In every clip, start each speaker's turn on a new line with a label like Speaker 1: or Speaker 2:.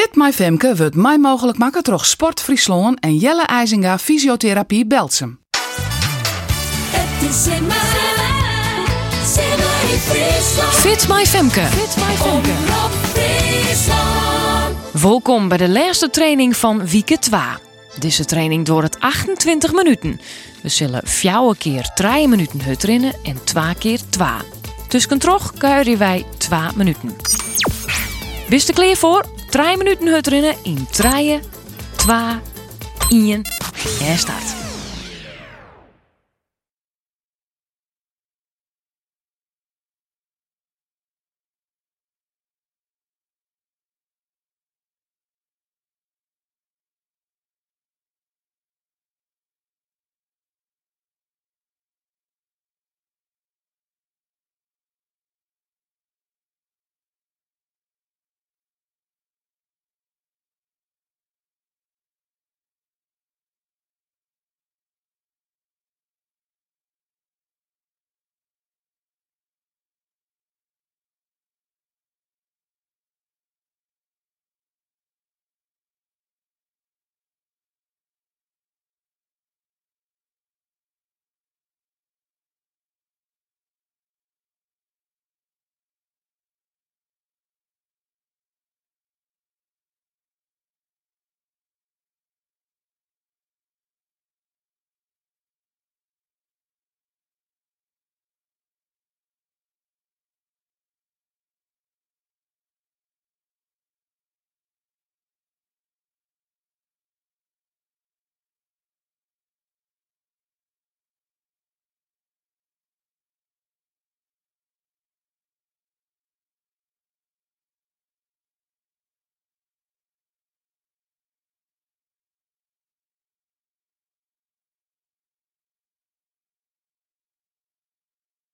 Speaker 1: Fit My Femke wordt mij mogelijk maken door Sport Friesland en Jelle IJzinga Fysiotherapie Belsum.
Speaker 2: Het is in.
Speaker 3: Fit My Femke.
Speaker 2: Fit my Femke.
Speaker 3: Welkom bij de laatste training van Wieke 2. Deze training door het 28 minuten. We zullen fjouwen keer 3 minuten hut rennen en 2 keer 2. Tussen trog kuieren wij 2 minuten. Bist er klaar voor? 3 minuten hut rennen in 3, 2, 1 en start.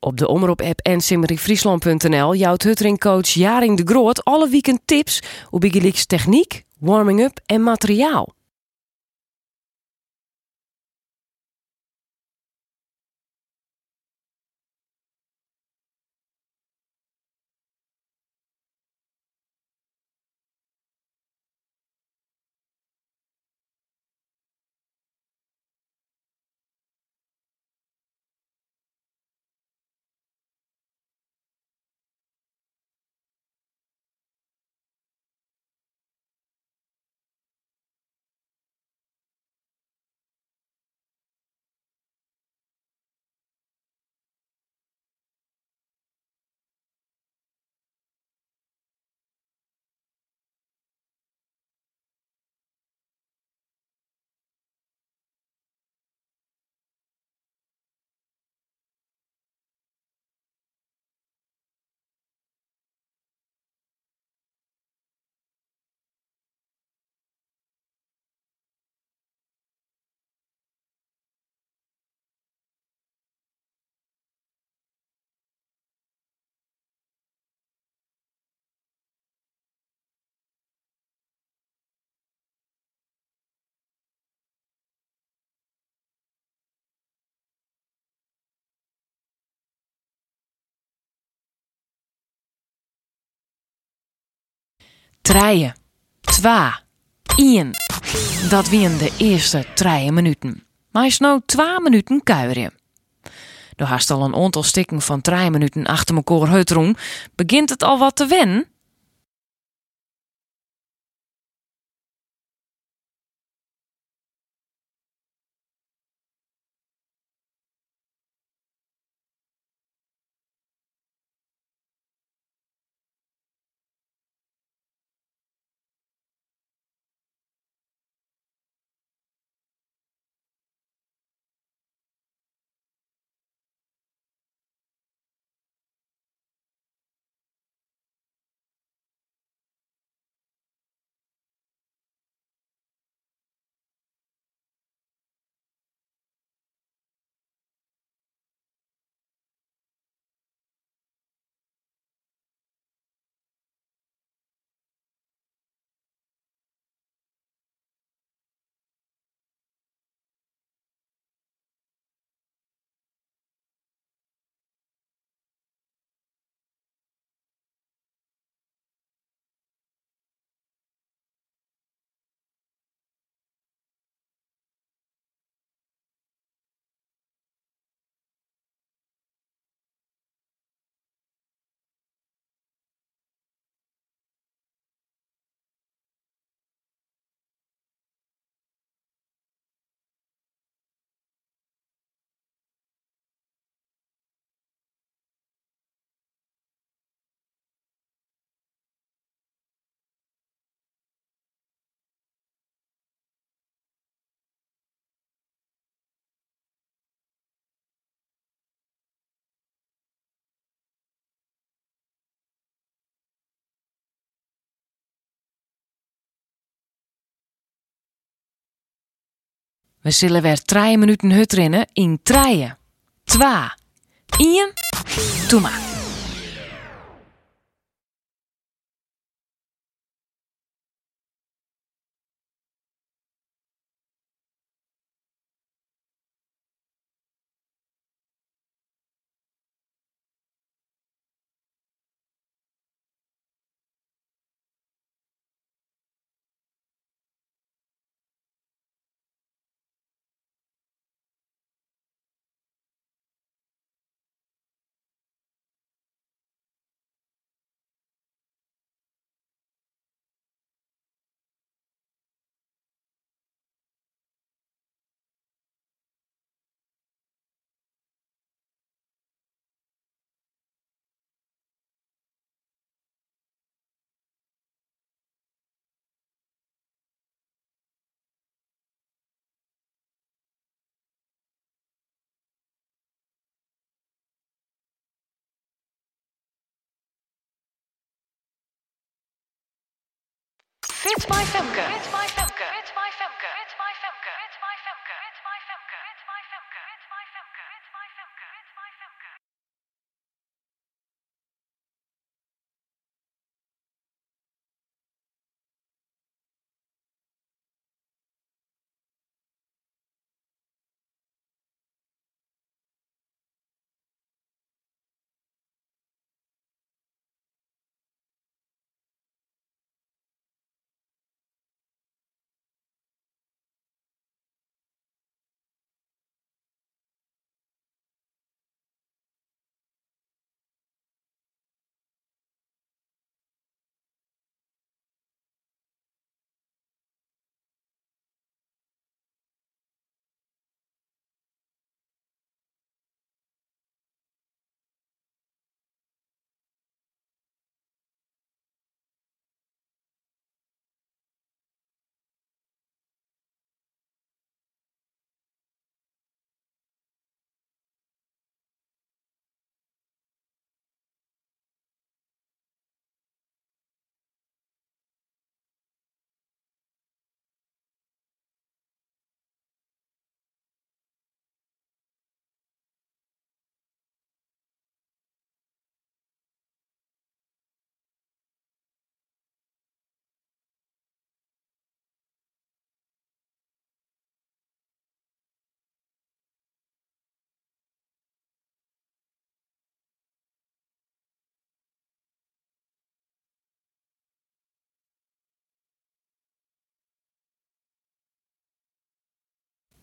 Speaker 3: Op de Omroep-app en simmeringfriesland.nl jouwt Huttering-coach Jaring de Groot alle weekend tips op Igeliks techniek, warming-up en materiaal. Treien. Twa. Ien. Dat wien de eerste treien minuten. Maar is nou twa minuten kuieren. Door haast al een aantal stikken van treien minuten achter elkaar heutroen, begint het al wat te wennen. We zullen weer drie minuten hut rennen in treien. Twa. Ien. Doe.
Speaker 4: Fit my Femke. Fit my Femke. Fit my Femke.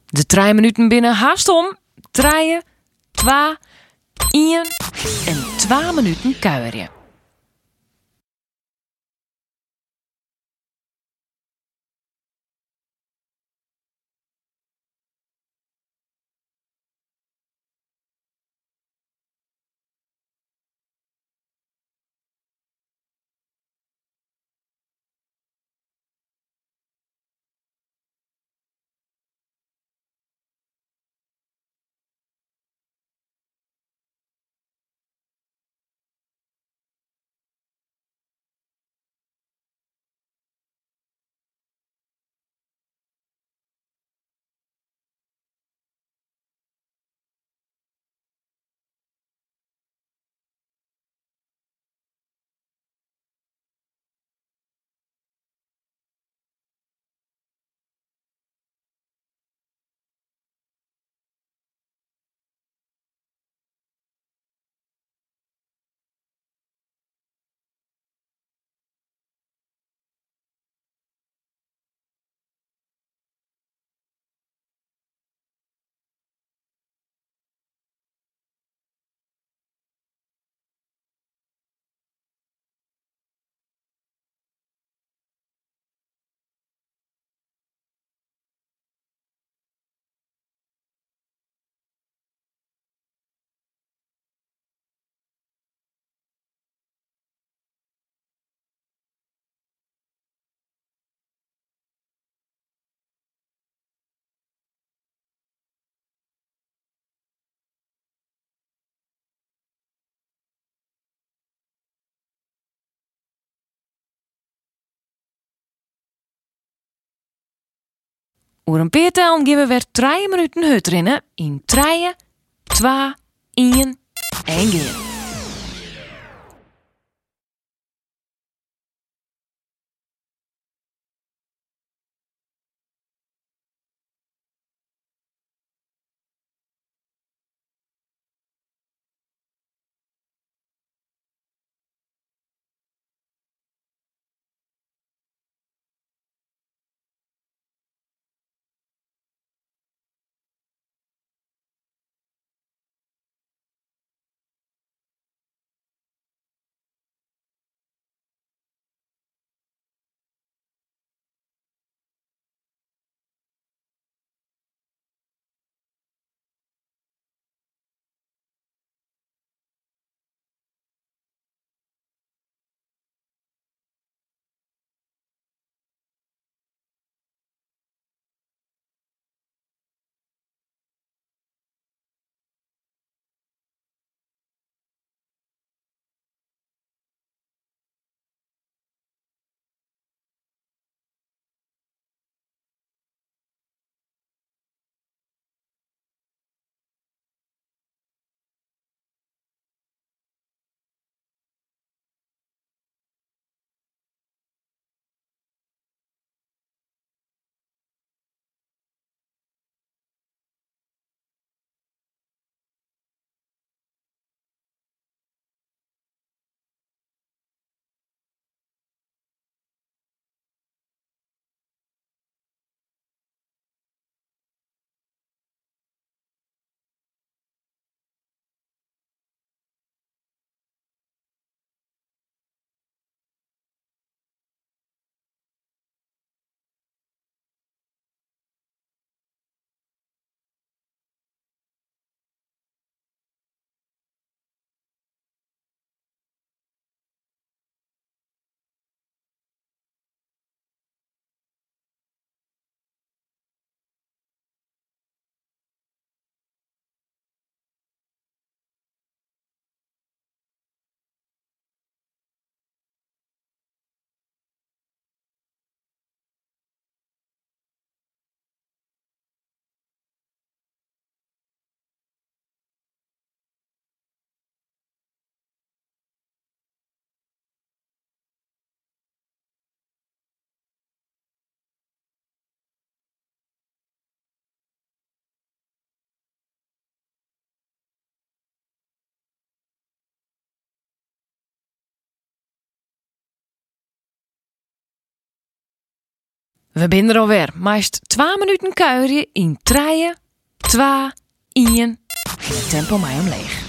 Speaker 3: De drie minuten binnen haast om. Draaien. Twa. Ien. En twa minuten kuieren. Oer een peertel gaan we 3 minuten hut rennen in 3, 2, 1 en. We binnen er alweer. Meest 2 minuten kuieren in 3, 2, 1 en tempo mij omleeg.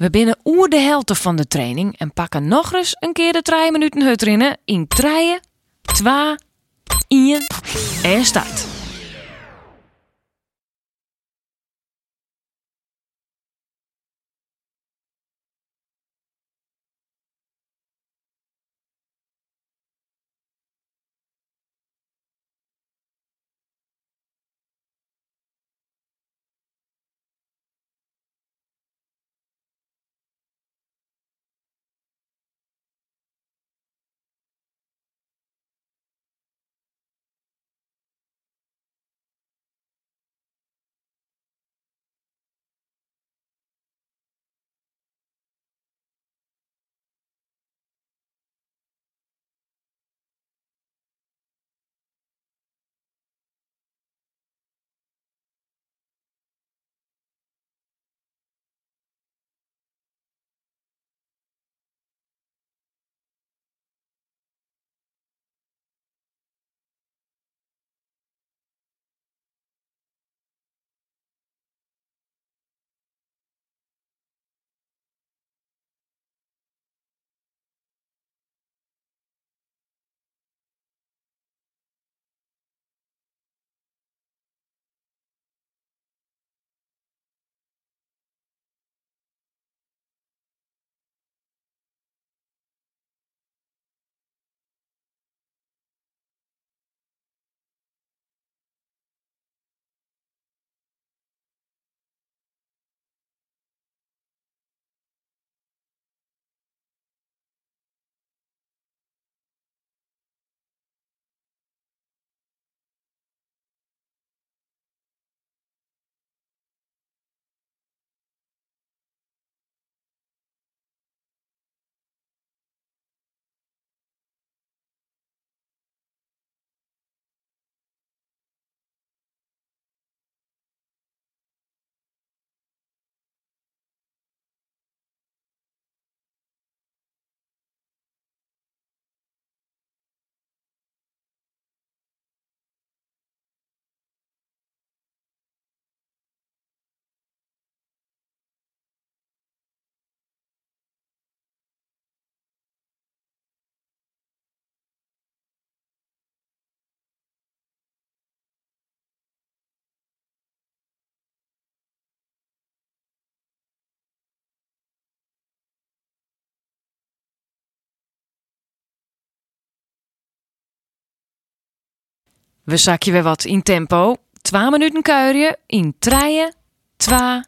Speaker 3: We binnen oer de helft van de training en pakken nog eens een keer de 3 minuten hut in 3, 2, 1 en start. We zakje weer wat in tempo. 12 minuten kuieren in treien, twa,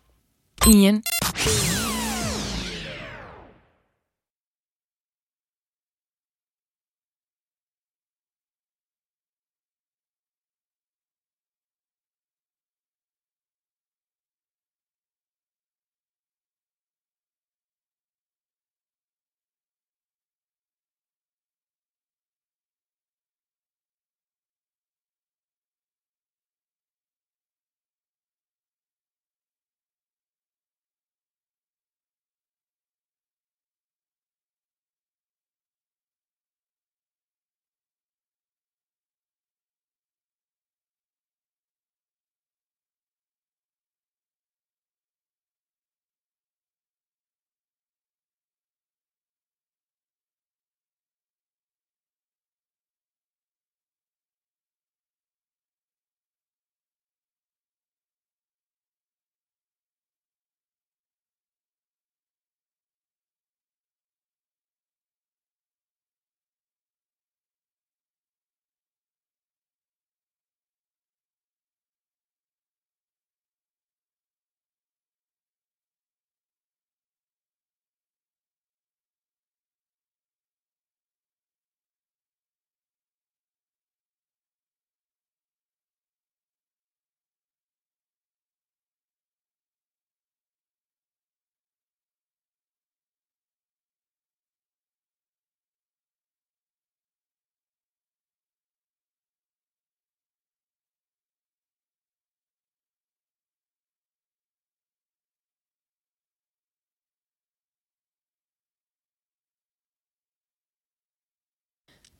Speaker 3: in.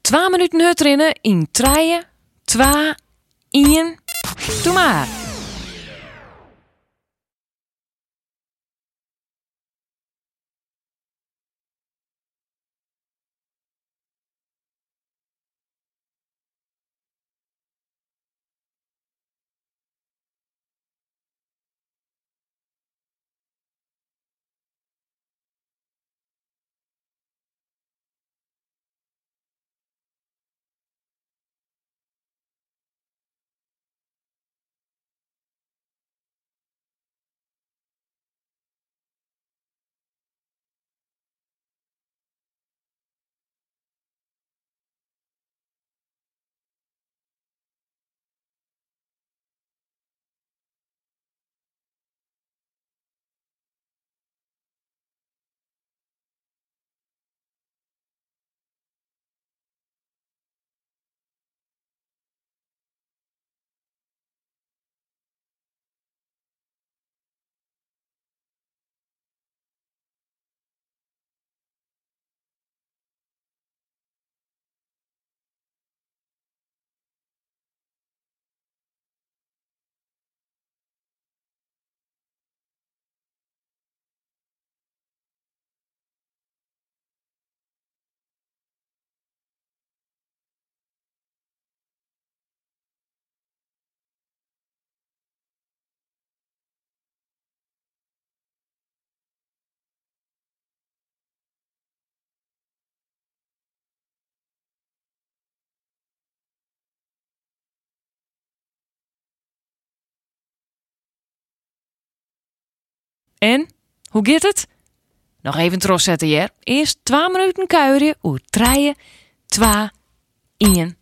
Speaker 3: twee minuten neutrinnen in treien, twee, één. Doe maar. En, hoe gaat het? Nog even trots zetten, Jer. Eerst 2 minuten kuieren, oer 3, 2, 1.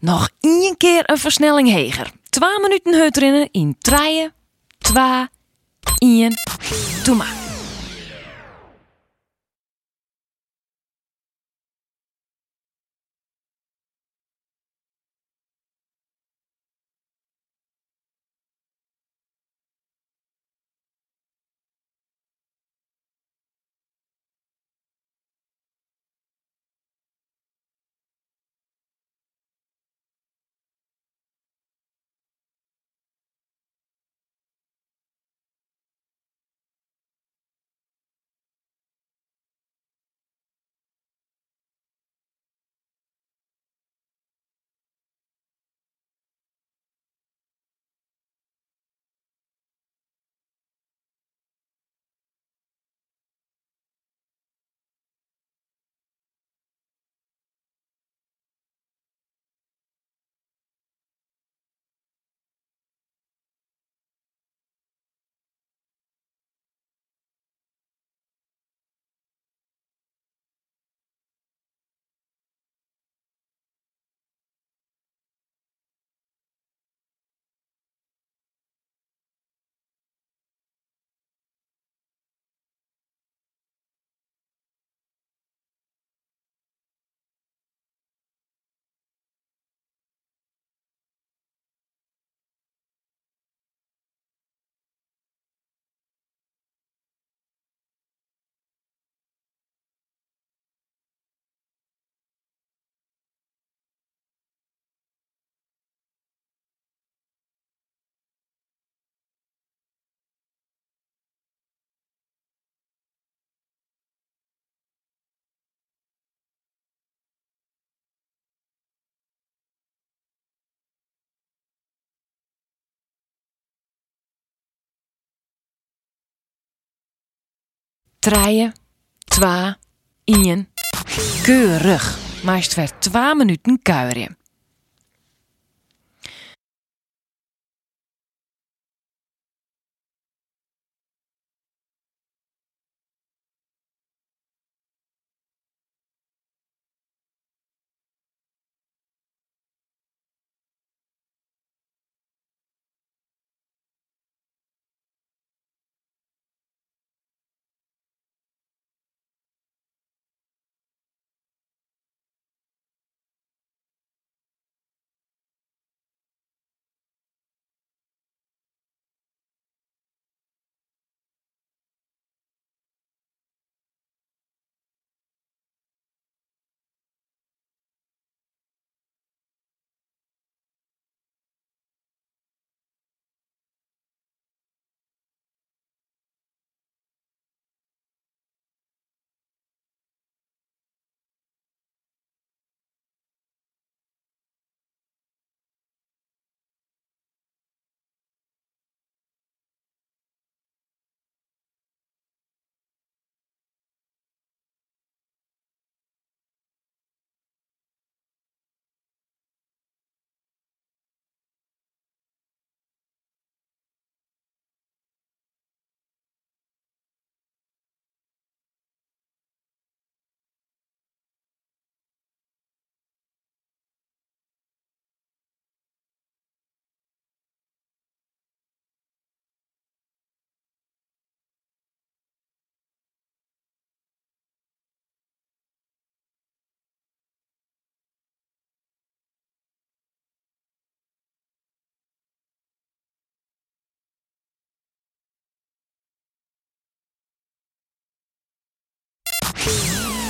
Speaker 3: Nog één keer een versnelling heger. 2 minuten heut erin in 3, 2, 1. Doe maar. Treien, 2, 1. Keurig. Meest ver 2 minuten kuieren.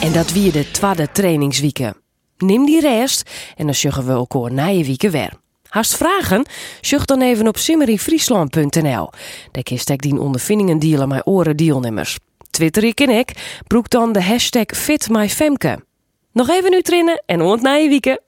Speaker 3: En dat wie de tweede trainingswieken. Neem die rest en dan sjuggen we elkaar na je wieken weer. Hast vragen? Sjucht dan even op simmeryfriesland.nl. Daar kun je die ondervindingen delen met oren deelnemers. Twitter ik en ik. Broek dan de hashtag FitMyFemke. Nog even nu trainen en ont na je.